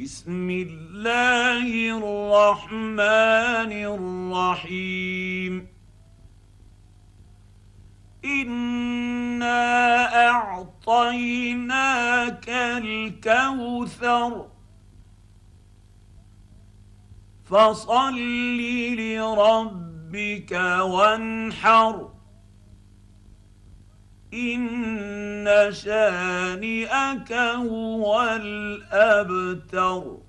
بسم الله الرحمن الرحيم. انا اعطيناك الكوثر. فصل لربك وانحر. ان شانئك هو الابتر